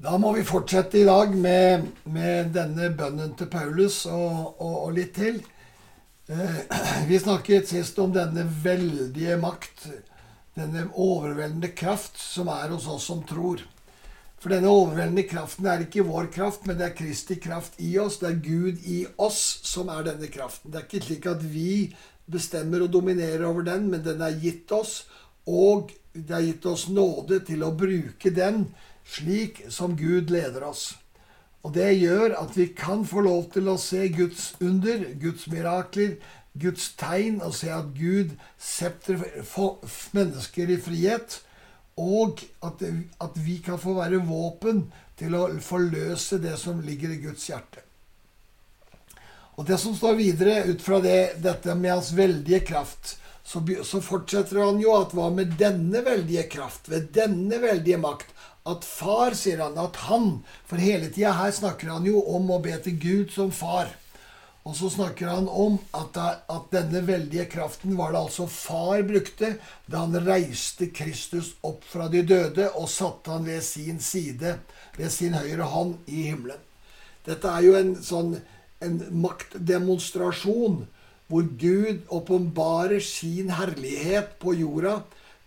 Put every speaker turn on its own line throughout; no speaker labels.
Da må vi fortsette i dag med, med denne bønnen til Paulus og, og, og litt til. Eh, vi snakket sist om denne veldige makt, denne overveldende kraft som er hos oss som tror. For denne overveldende kraften er ikke vår kraft, men det er Kristi kraft i oss. Det er Gud i oss som er denne kraften. Det er ikke slik at vi bestemmer og dominerer over den, men den er gitt oss. Og det er gitt oss nåde til å bruke den slik som Gud leder oss. Og det gjør at vi kan få lov til å se Guds under, Guds mirakler, Guds tegn, og se at Gud setter mennesker i frihet. Og at, at vi kan få være våpen til å forløse det som ligger i Guds hjerte. Og det som står videre ut fra det, dette med hans veldige kraft, så, så fortsetter han jo at hva med denne veldige kraft, ved denne veldige makt, at far, sier han, at han For hele tida her snakker han jo om å be til Gud som far. Og så snakker han om at, at, denne veldige kraften var det altså far brukte da han reiste Kristus opp fra de døde og satte han ved sin side, ved sin høyre hånd, i himmelen. Dette er jo en sånn en maktdemonstrasjon hvor Gud åpenbarer sin herlighet på jorda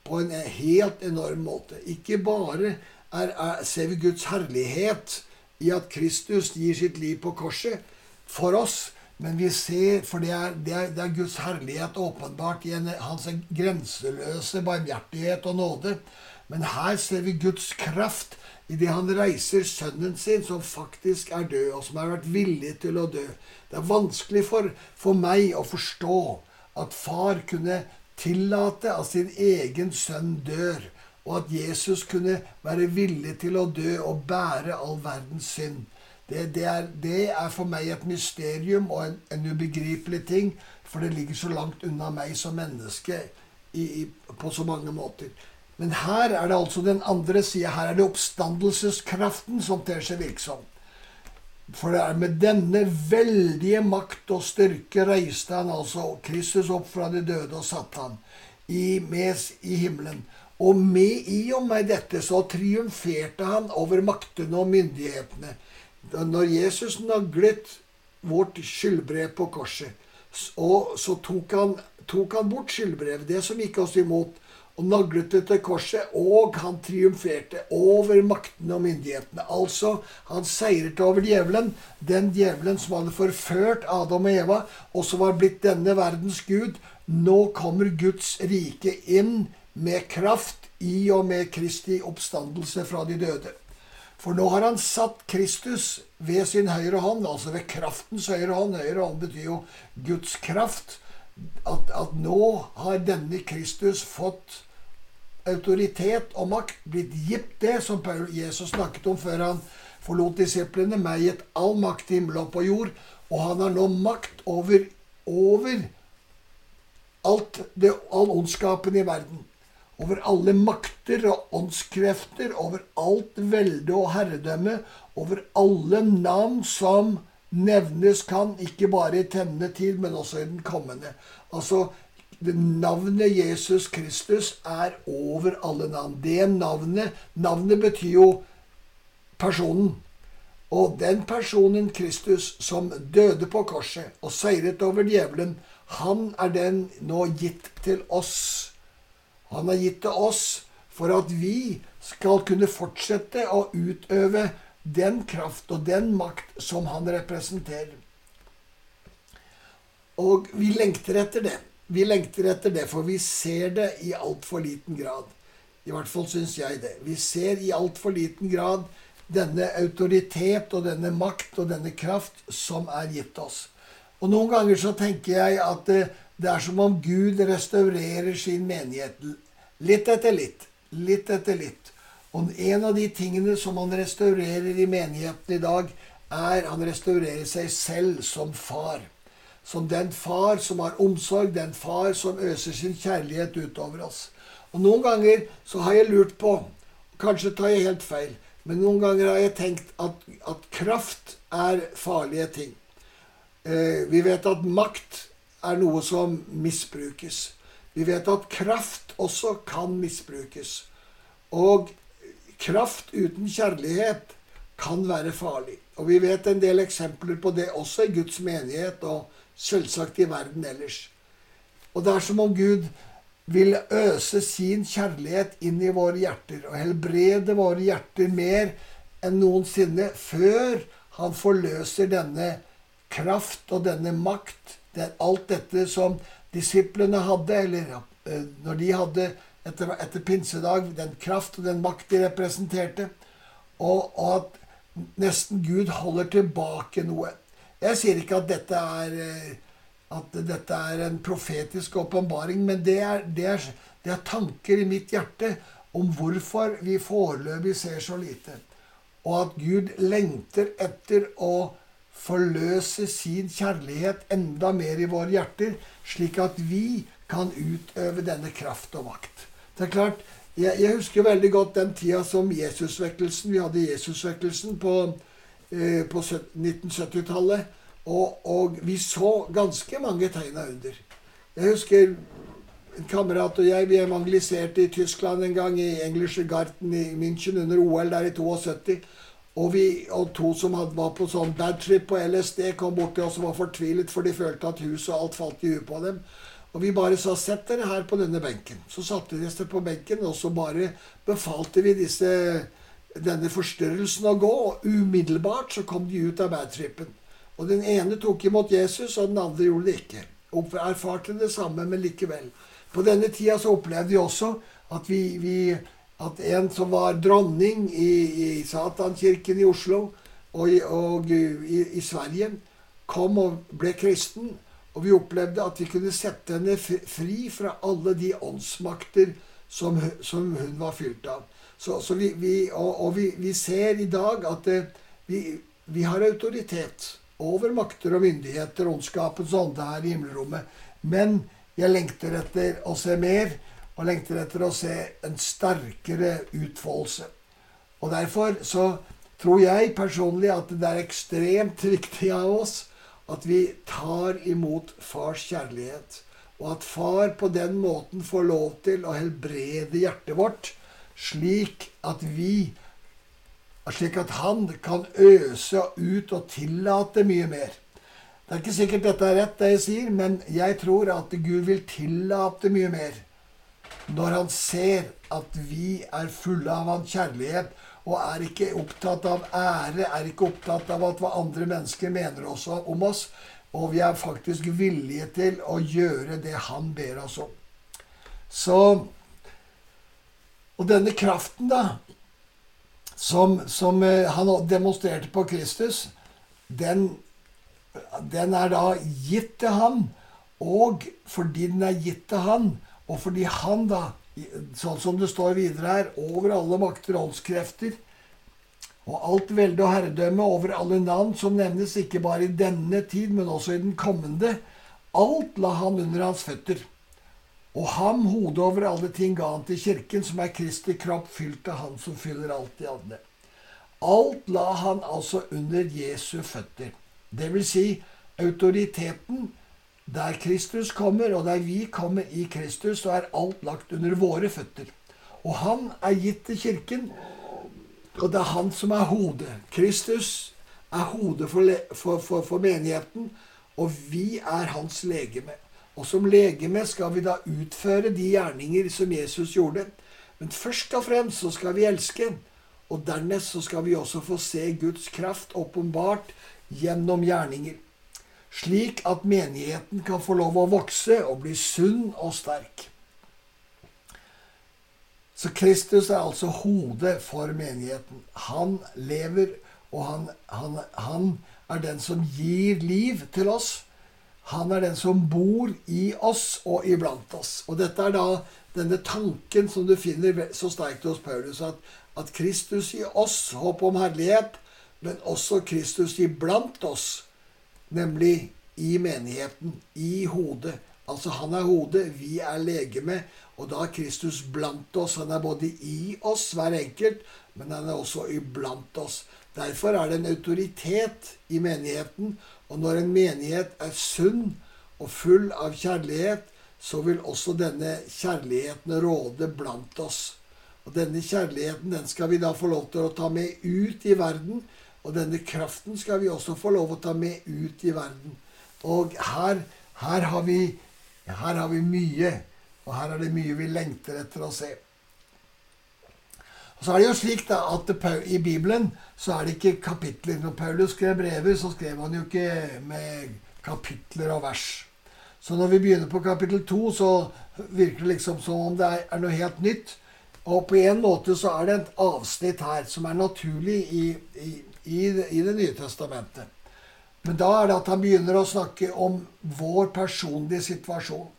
på en helt enorm måte. Ikke bare er, er, ser vi Guds herlighet i at Kristus gir sitt liv på korset for oss. Men vi ser, for det er, det er, det er Guds herlighet åpenbart i en, hans grenseløse barmhjertighet og nåde. Men her ser vi Guds kraft idet han reiser sønnen sin, som faktisk er død, og som har vært villig til å dø. Det er vanskelig for, for meg å forstå at far kunne tillate at sin egen sønn dør og at Jesus kunne være villig til å dø og bære all verdens synd. Det, det, er, det er, for meg et mysterium og en, en, ubegripelig ting, for det ligger så langt unna meg som menneske i, i, på så mange måter. Men her er det altså den andre sida. Her er det oppstandelseskraften som ter seg virksom. For det er med denne veldige makt og styrke reiste han altså Kristus opp fra de døde og satte han i, med, i himmelen. Og med i og med dette så triumferte han over maktene og myndighetene. Når Jesus naglet vårt skyldbrev på korset, og så tok han, tok han bort skyldbrevet, det som gikk oss imot, og naglet det til korset, og han triumferte over maktene og myndighetene. Altså, han seiret over djevelen, den djevelen som hadde forført Adam og Eva, og som var blitt denne verdens gud. Nå kommer Guds rike inn med kraft i og med Kristi oppstandelse fra de døde. For nå har han satt Kristus ved sin høyre hånd, altså ved kraftens høyre hånd. Høyre hånd betyr jo Guds kraft. At, at nå har denne Kristus fått autoritet og makt, blitt gitt det som Jesus snakket om før han forlot disiplene, meg gitt all makt i himmel og på jord. Og han har nå makt over, over alt det, all ondskapen i verden over alle makter og åndskrefter, over alt velde og herredømme, over alle navn som nevnes kan, ikke bare i tennende tid, men også i den kommende. Altså, Navnet Jesus Kristus er over alle navn. Det navnet Navnet betyr jo personen. Og den personen Kristus som døde på korset og seiret over djevelen, han er den nå gitt til oss han har gitt det oss for at vi skal kunne fortsette å utøve den kraft og den makt som han representerer. Og vi lengter etter det. Vi lengter etter det, for vi ser det i altfor liten grad. I hvert fall syns jeg det. Vi ser i altfor liten grad denne autoritet og denne makt og denne kraft som er gitt oss. Og noen ganger så tenker jeg at det, det er som om Gud restaurerer sin menighet Litt etter litt. Litt etter litt. Og en av de tingene som han restaurerer i menigheten i dag, er han restaurerer seg selv som far. Som den far som har omsorg, den far som øser sin kjærlighet utover oss. Og Noen ganger så har jeg lurt på Kanskje tar jeg helt feil, men noen ganger har jeg tenkt at, at kraft er farlige ting. Eh, vi vet at makt er noe som misbrukes. Vi vet at kraft også kan misbrukes. Og kraft uten kjærlighet kan være farlig. Og vi vet en del eksempler på det også i Guds menighet og selvsagt i verden ellers. Og det er som om Gud vil øse sin kjærlighet inn i våre hjerter og helbrede våre hjerter mer enn noensinne før han forløser denne kraft og denne makt. Det, alt dette som disiplene hadde, eller når de hadde etter, etter pinsedag den kraft og den makt de representerte. Og, og at nesten Gud holder tilbake noe. Jeg sier ikke at dette er, eh, at dette er en profetisk åpenbaring, men det er, det, er, det er, tanker i mitt hjerte om hvorfor vi foreløpig ser så lite. Og at Gud lengter etter å forløse sin kjærlighet enda mer i våre hjerter, slik at vi kan utøve denne kraft og makt. Det er klart, jeg, jeg, husker veldig godt den tida som Jesusvekkelsen Vi hadde Jesusvekkelsen på, eh, på 1970-tallet. Og, og, vi så ganske mange tegn under. Jeg husker en kamerat og jeg vi evangeliserte i Tyskland en gang, i Englische Garten i München under OL der i 72. Og, vi, og to som hadde, var på sånn badtrip på LSD, kom bort til oss og var fortvilet, for de følte at huset og alt falt i huet på dem. Og vi bare sa 'sett dere her på denne benken'. Så satte de seg på benken, og så bare befalte vi disse, denne forstyrrelsen å gå. Og umiddelbart så kom de ut av badtrippen. Og den ene tok imot Jesus, og den andre gjorde det ikke. Og erfarte det samme, men likevel. På denne tida så opplevde vi også at, vi, vi, at en som var dronning i, i Satankirken i Oslo og, og i, i Sverige, kom og ble kristen. Og vi opplevde at vi kunne sette henne fri fra alle de åndsmakter som, som hun var fylt av. Så, så vi, vi, og, og vi, vi, ser i dag at det, eh, vi, vi, har autoritet over makter og myndigheter, Åndskapens ånde her i himmelrommet. Men jeg lengter etter å se mer, og lengter etter å se en sterkere utfoldelse. Og derfor så tror jeg personlig at det er ekstremt viktig av oss at vi tar imot fars kjærlighet, og at far på den måten får lov til å helbrede hjertet vårt, slik at vi slik at han kan øse ut og tillate mye mer. Det er ikke sikkert dette er rett, det jeg sier, men jeg tror at Gud vil tillate mye mer når han ser at vi er fulle av hans kjærlighet, og er ikke opptatt av ære, er ikke opptatt av hva andre mennesker mener også om oss. Og vi er faktisk villige til å gjøre det han ber oss om. Så Og denne kraften, da, som, som eh, han demonstrerte på Kristus, den, den er da gitt til han. Og fordi den er gitt til han, og fordi han da sånn som det står videre her, over alle makter og åndskrefter, og alt velde og herredømme over alle navn som nevnes, ikke bare i denne tid, men også i den kommende. Alt la han under hans føtter. Og ham, hodet over alle ting, ga han til kirken, som er Kristi kropp, fylt av Han som fyller alt i alle. Alt la han altså under Jesu føtter. Det vil si autoriteten der Kristus kommer, og der vi kommer i Kristus, så er alt lagt under våre føtter. Og han er gitt til Kirken, og det er han som er hodet. Kristus er hodet for, for, for, for menigheten, og vi er hans legeme. Og som legeme skal vi da utføre de gjerninger som Jesus gjorde. Men først og fremst så skal vi elske. Og dernest så skal vi også få se Guds kraft åpenbart gjennom gjerninger slik at menigheten kan få lov å vokse og bli sunn og sterk. Så Kristus er altså hodet for menigheten. Han lever, og han, han, han, er den som gir liv til oss. Han er den som bor i oss og iblant oss. Og dette er da denne tanken som du finner så sterkt hos Paulus, at, at Kristus i oss, håp om herlighet, men også Kristus iblant oss nemlig i menigheten, i hodet. Altså han er hodet, vi er legeme, og da er Kristus blant oss. Han er både i oss, hver enkelt, men han er også iblant oss. Derfor er det en autoritet i menigheten, og når en menighet er sunn og full av kjærlighet, så vil også denne kjærligheten råde blant oss. Og denne kjærligheten den skal vi da få lov til å ta med ut i verden. Og denne kraften skal vi også få lov å ta med ut i verden. Og her, her, har, vi, her har vi mye. Og her er det mye vi lengter etter å se. Og så er det jo slik da, at I Bibelen så er det ikke kapitler. Når Paulus skrev brever, så skrev han jo ikke med kapitler og vers. Så når vi begynner på kapittel to, så virker det liksom som om det er noe helt nytt. Og på en måte så er det et avsnitt her som er naturlig i, i, i, i Det nye testamentet. Men da er det at han begynner å snakke om vår personlige situasjon.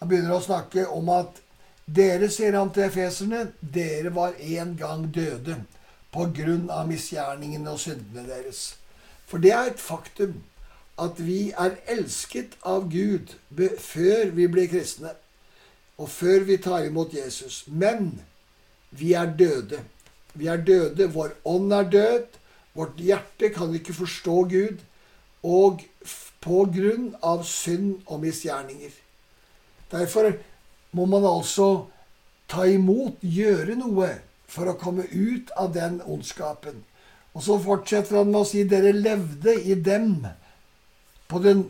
Han begynner å snakke om at dere, sier han til efeserne, dere var en gang døde på grunn av misgjerningene og syndene deres. For det er et faktum at vi er elsket av Gud før vi blir kristne, og før vi tar imot Jesus. Men vi er døde. Vi er døde. Vår ånd er død. Vårt hjerte kan ikke forstå Gud. Og på grunn av synd og misgjerninger. Derfor må man altså ta imot, gjøre noe, for å komme ut av den ondskapen. Og så fortsetter han med å si dere levde i dem. Den,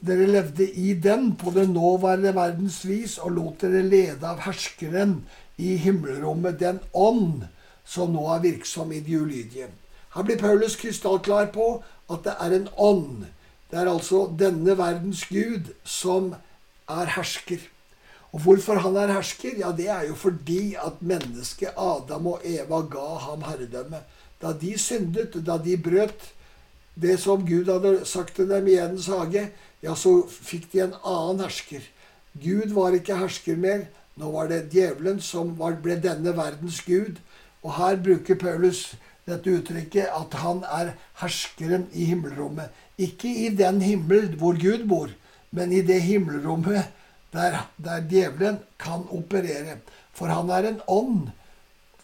dere levde i den på den nåværende verdens vis og lot dere lede av herskeren i himmelrommet, den ånd som nå er virksom i de ulydige. Her blir Paulus krystallklar på at det er en ånd. Det er altså denne verdens gud som er hersker. Og hvorfor han er hersker? Ja, det er jo fordi at mennesket Adam og Eva ga ham herredømme. Da de syndet, da de brøt det som Gud hadde sagt til dem i Edens hage, ja, så fikk de en annen hersker. Gud var ikke hersker mer. Nå var det djevelen som ble denne verdens gud. Og her bruker Paulus dette uttrykket at han er herskeren i himmelrommet. Ikke i den himmel hvor Gud bor, men i det himmelrommet der, der djevelen kan operere. For han er en ånd.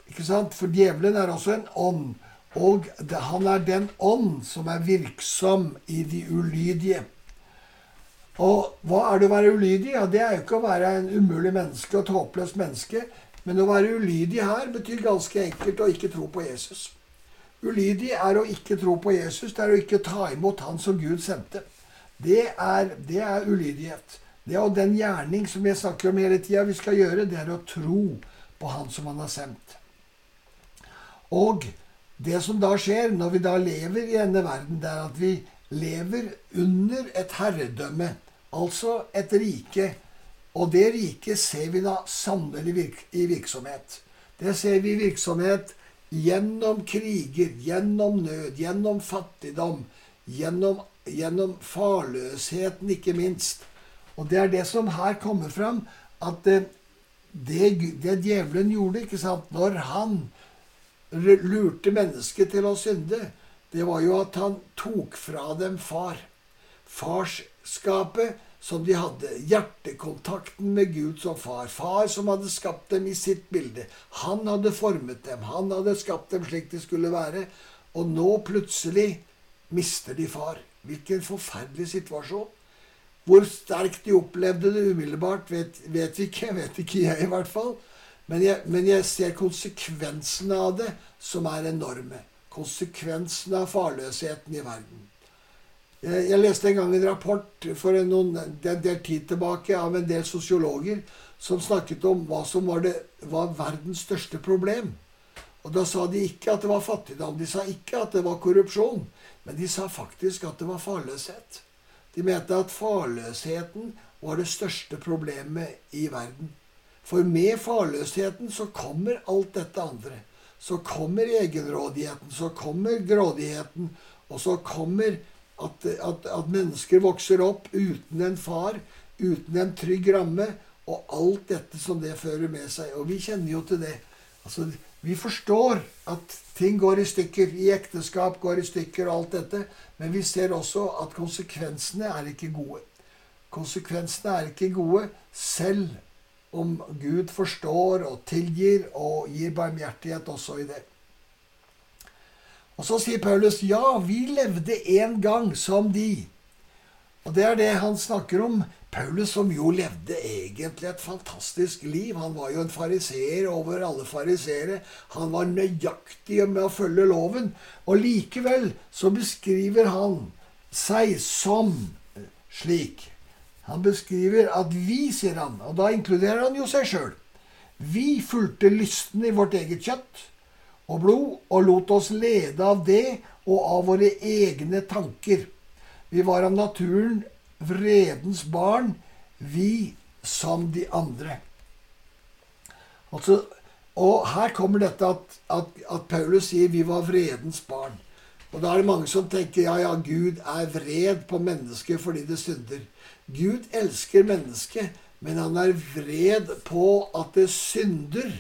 Ikke sant? For djevelen er også en ånd. Og han er den ånd som er virksom i de ulydige. Og hva er det å være ulydig? Ja, Det er jo ikke å være en umulig menneske og et håpløst menneske. Men å være ulydig her betyr ganske enkelt å ikke tro på Jesus. Ulydig er å ikke tro på Jesus. Det er å ikke ta imot Han som Gud sendte. Det er, det er ulydighet. Det er den gjerning som jeg snakker om hele tida vi skal gjøre, det er å tro på Han som Han har sendt. Og det som da skjer når vi da lever i denne verden, det er at vi lever under et herredømme Altså et rike. Og det riket ser vi da sannelig i virksomhet. Det ser vi i virksomhet gjennom kriger, gjennom nød, gjennom fattigdom, gjennom, gjennom farløsheten, ikke minst. Og det er det som her kommer fram, at det, det, det djevelen gjorde ikke sant, når han lurte mennesket til å synde, det var jo at han tok fra dem far. Fars skapet som de hadde. Hjertekontakten med Gud som far. Far som hadde skapt dem i sitt bilde. Han hadde formet dem. Han hadde skapt dem slik de skulle være. Og nå plutselig mister de far. Hvilken forferdelig situasjon. Hvor sterkt de opplevde det umiddelbart, vet, vet vi ikke. Vet ikke jeg, i hvert fall. Men jeg, men jeg ser konsekvensene av det, som er enorme. Konsekvensene av farløsheten i verden. Jeg, jeg leste en gang en rapport for noen, en del tid tilbake av en del sosiologer som snakket om hva som var, det, var verdens største problem. Og da sa de ikke at det var fattigdom, de sa ikke at det var korrupsjon, men de sa faktisk at det var farløshet. De mente at farløsheten var det største problemet i verden. For med farløsheten så kommer alt dette andre. Så kommer egenrådigheten, så kommer grådigheten, og så kommer at, at, at, mennesker vokser opp uten en far, uten en trygg ramme, og alt dette som det fører med seg. Og vi kjenner jo til det. Altså, vi forstår at ting går i stykker. I ekteskap går i stykker og alt dette. Men vi ser også at konsekvensene er ikke gode. Konsekvensene er ikke gode selv om Gud forstår og tilgir og gir barmhjertighet også i det. Og så sier Paulus ja, vi levde en gang som de. Og det er det han snakker om Paulus, som jo levde egentlig et fantastisk liv Han var jo en fariseer over alle fariseere. Han var nøyaktig med å følge loven. Og likevel så beskriver han seg som slik. Han beskriver at vi, sier han, og da inkluderer han jo seg sjøl. Vi fulgte lysten i vårt eget kjøtt og blod og lot oss lede av det og av våre egne tanker. Vi var av naturen vredens barn, vi som de andre. Altså, og her kommer dette at, at, at, Paulus sier vi var vredens barn. Og da er det mange som tenker ja, ja, Gud er vred på mennesket fordi det synder. Gud elsker mennesket, men han er vred på at det synder.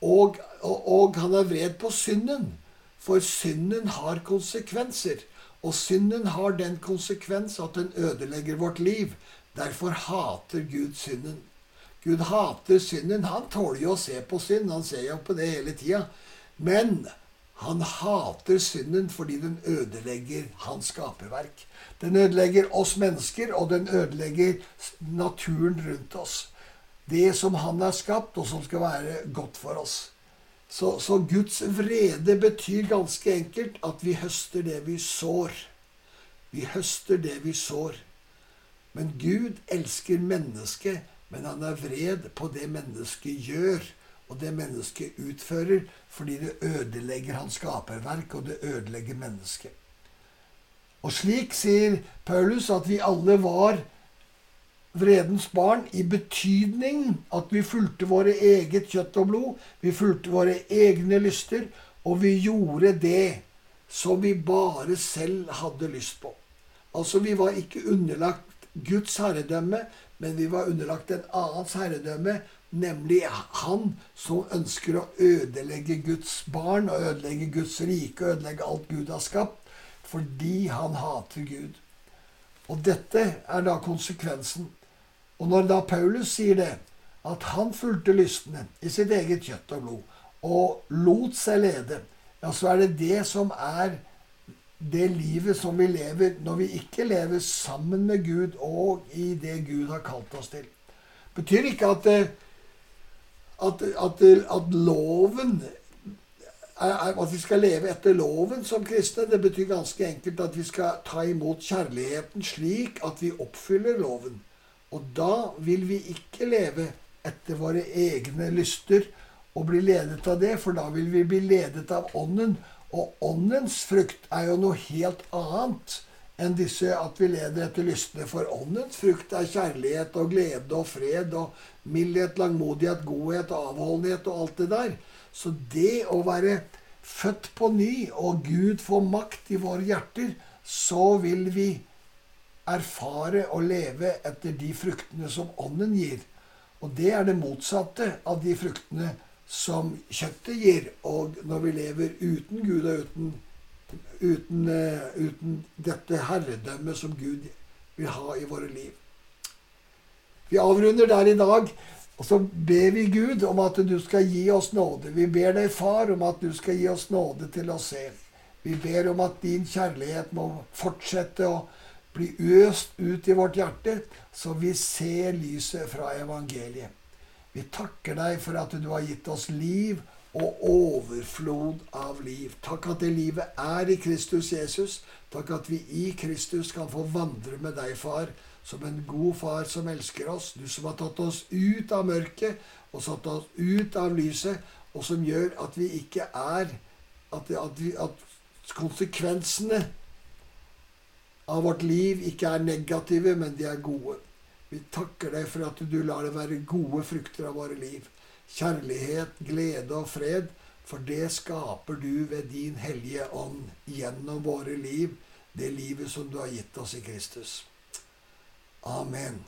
Og, og, og han er vred på synden, for synden har konsekvenser. Og synden har den konsekvens at den ødelegger vårt liv. Derfor hater Gud synden. Gud hater synden. Han tåler jo å se på synd. Han ser jo på det hele tida. Men han hater synden fordi den ødelegger hans skaperverk. Den ødelegger oss mennesker, og den ødelegger naturen rundt oss. Det som han har skapt, og som skal være godt for oss. Så, så, Guds vrede betyr ganske enkelt at vi høster det vi sår. Vi høster det vi sår. Men Gud elsker mennesket, men han er vred på det mennesket gjør, og det mennesket utfører, fordi det ødelegger hans skaperverk, og det ødelegger mennesket. Og slik sier Paulus at vi alle var vredens barn i betydning at vi fulgte våre eget kjøtt og blod. Vi fulgte våre egne lyster, og vi gjorde det som vi bare selv hadde lyst på. Altså, vi var ikke underlagt Guds herredømme, men vi var underlagt en annens herredømme, nemlig han som ønsker å ødelegge Guds barn og ødelegge Guds rike og ødelegge alt Gud har skapt, fordi han hater Gud. Og dette er da konsekvensen. Og når da Paulus sier det, at han fulgte lystne i sitt eget kjøtt og blod, og lot seg lede, ja, så er det det som er det livet som vi lever når vi ikke lever sammen med Gud og i det Gud har kalt oss til. Betyr ikke at, eh, at, at, at loven at vi skal leve etter loven som kristne. Det betyr ganske enkelt at vi skal ta imot kjærligheten slik at vi oppfyller loven. Og da vil vi ikke leve etter våre egne lyster og bli ledet av det, for da vil vi bli ledet av Ånden. Og Åndens frukt er jo noe helt annet enn disse at vi leder etter lystne. For Åndens frukt er kjærlighet og glede og fred og mildhet, langmodighet, godhet, og avholdenhet og alt det der. Så det å være født på ny, og Gud får makt i våre hjerter, så vil vi erfare og leve etter de fruktene som Ånden gir. Og det er det motsatte av de fruktene som kjøttet gir. Og når vi lever uten Gud og uten, uten, uh, uten dette herredømmet som Gud vil ha i våre liv. Vi avrunder der i dag. Og så ber vi Gud om at du skal gi oss nåde. Vi ber deg, Far, om at du skal gi oss nåde til å se. Vi ber om at din kjærlighet må fortsette å bli øst ut i vårt hjerte, så vi ser lyset fra evangeliet. Vi takker deg for at du har gitt oss liv og overflod av liv. Takk at det livet er i Kristus Jesus. Takk at vi i Kristus kan få vandre med deg, far, som en god far som elsker oss. Du som har tatt oss ut av mørket og satt oss ut av lyset, og som gjør at vi ikke er At, at, vi, at konsekvensene av vårt liv ikke er negative, men de er gode. Vi takker deg for at du lar det være gode frukter av våre liv. Kjærlighet, glede og fred. For det skaper du ved din hellige ånd gjennom våre liv, det livet som du har gitt oss i Kristus. Amen.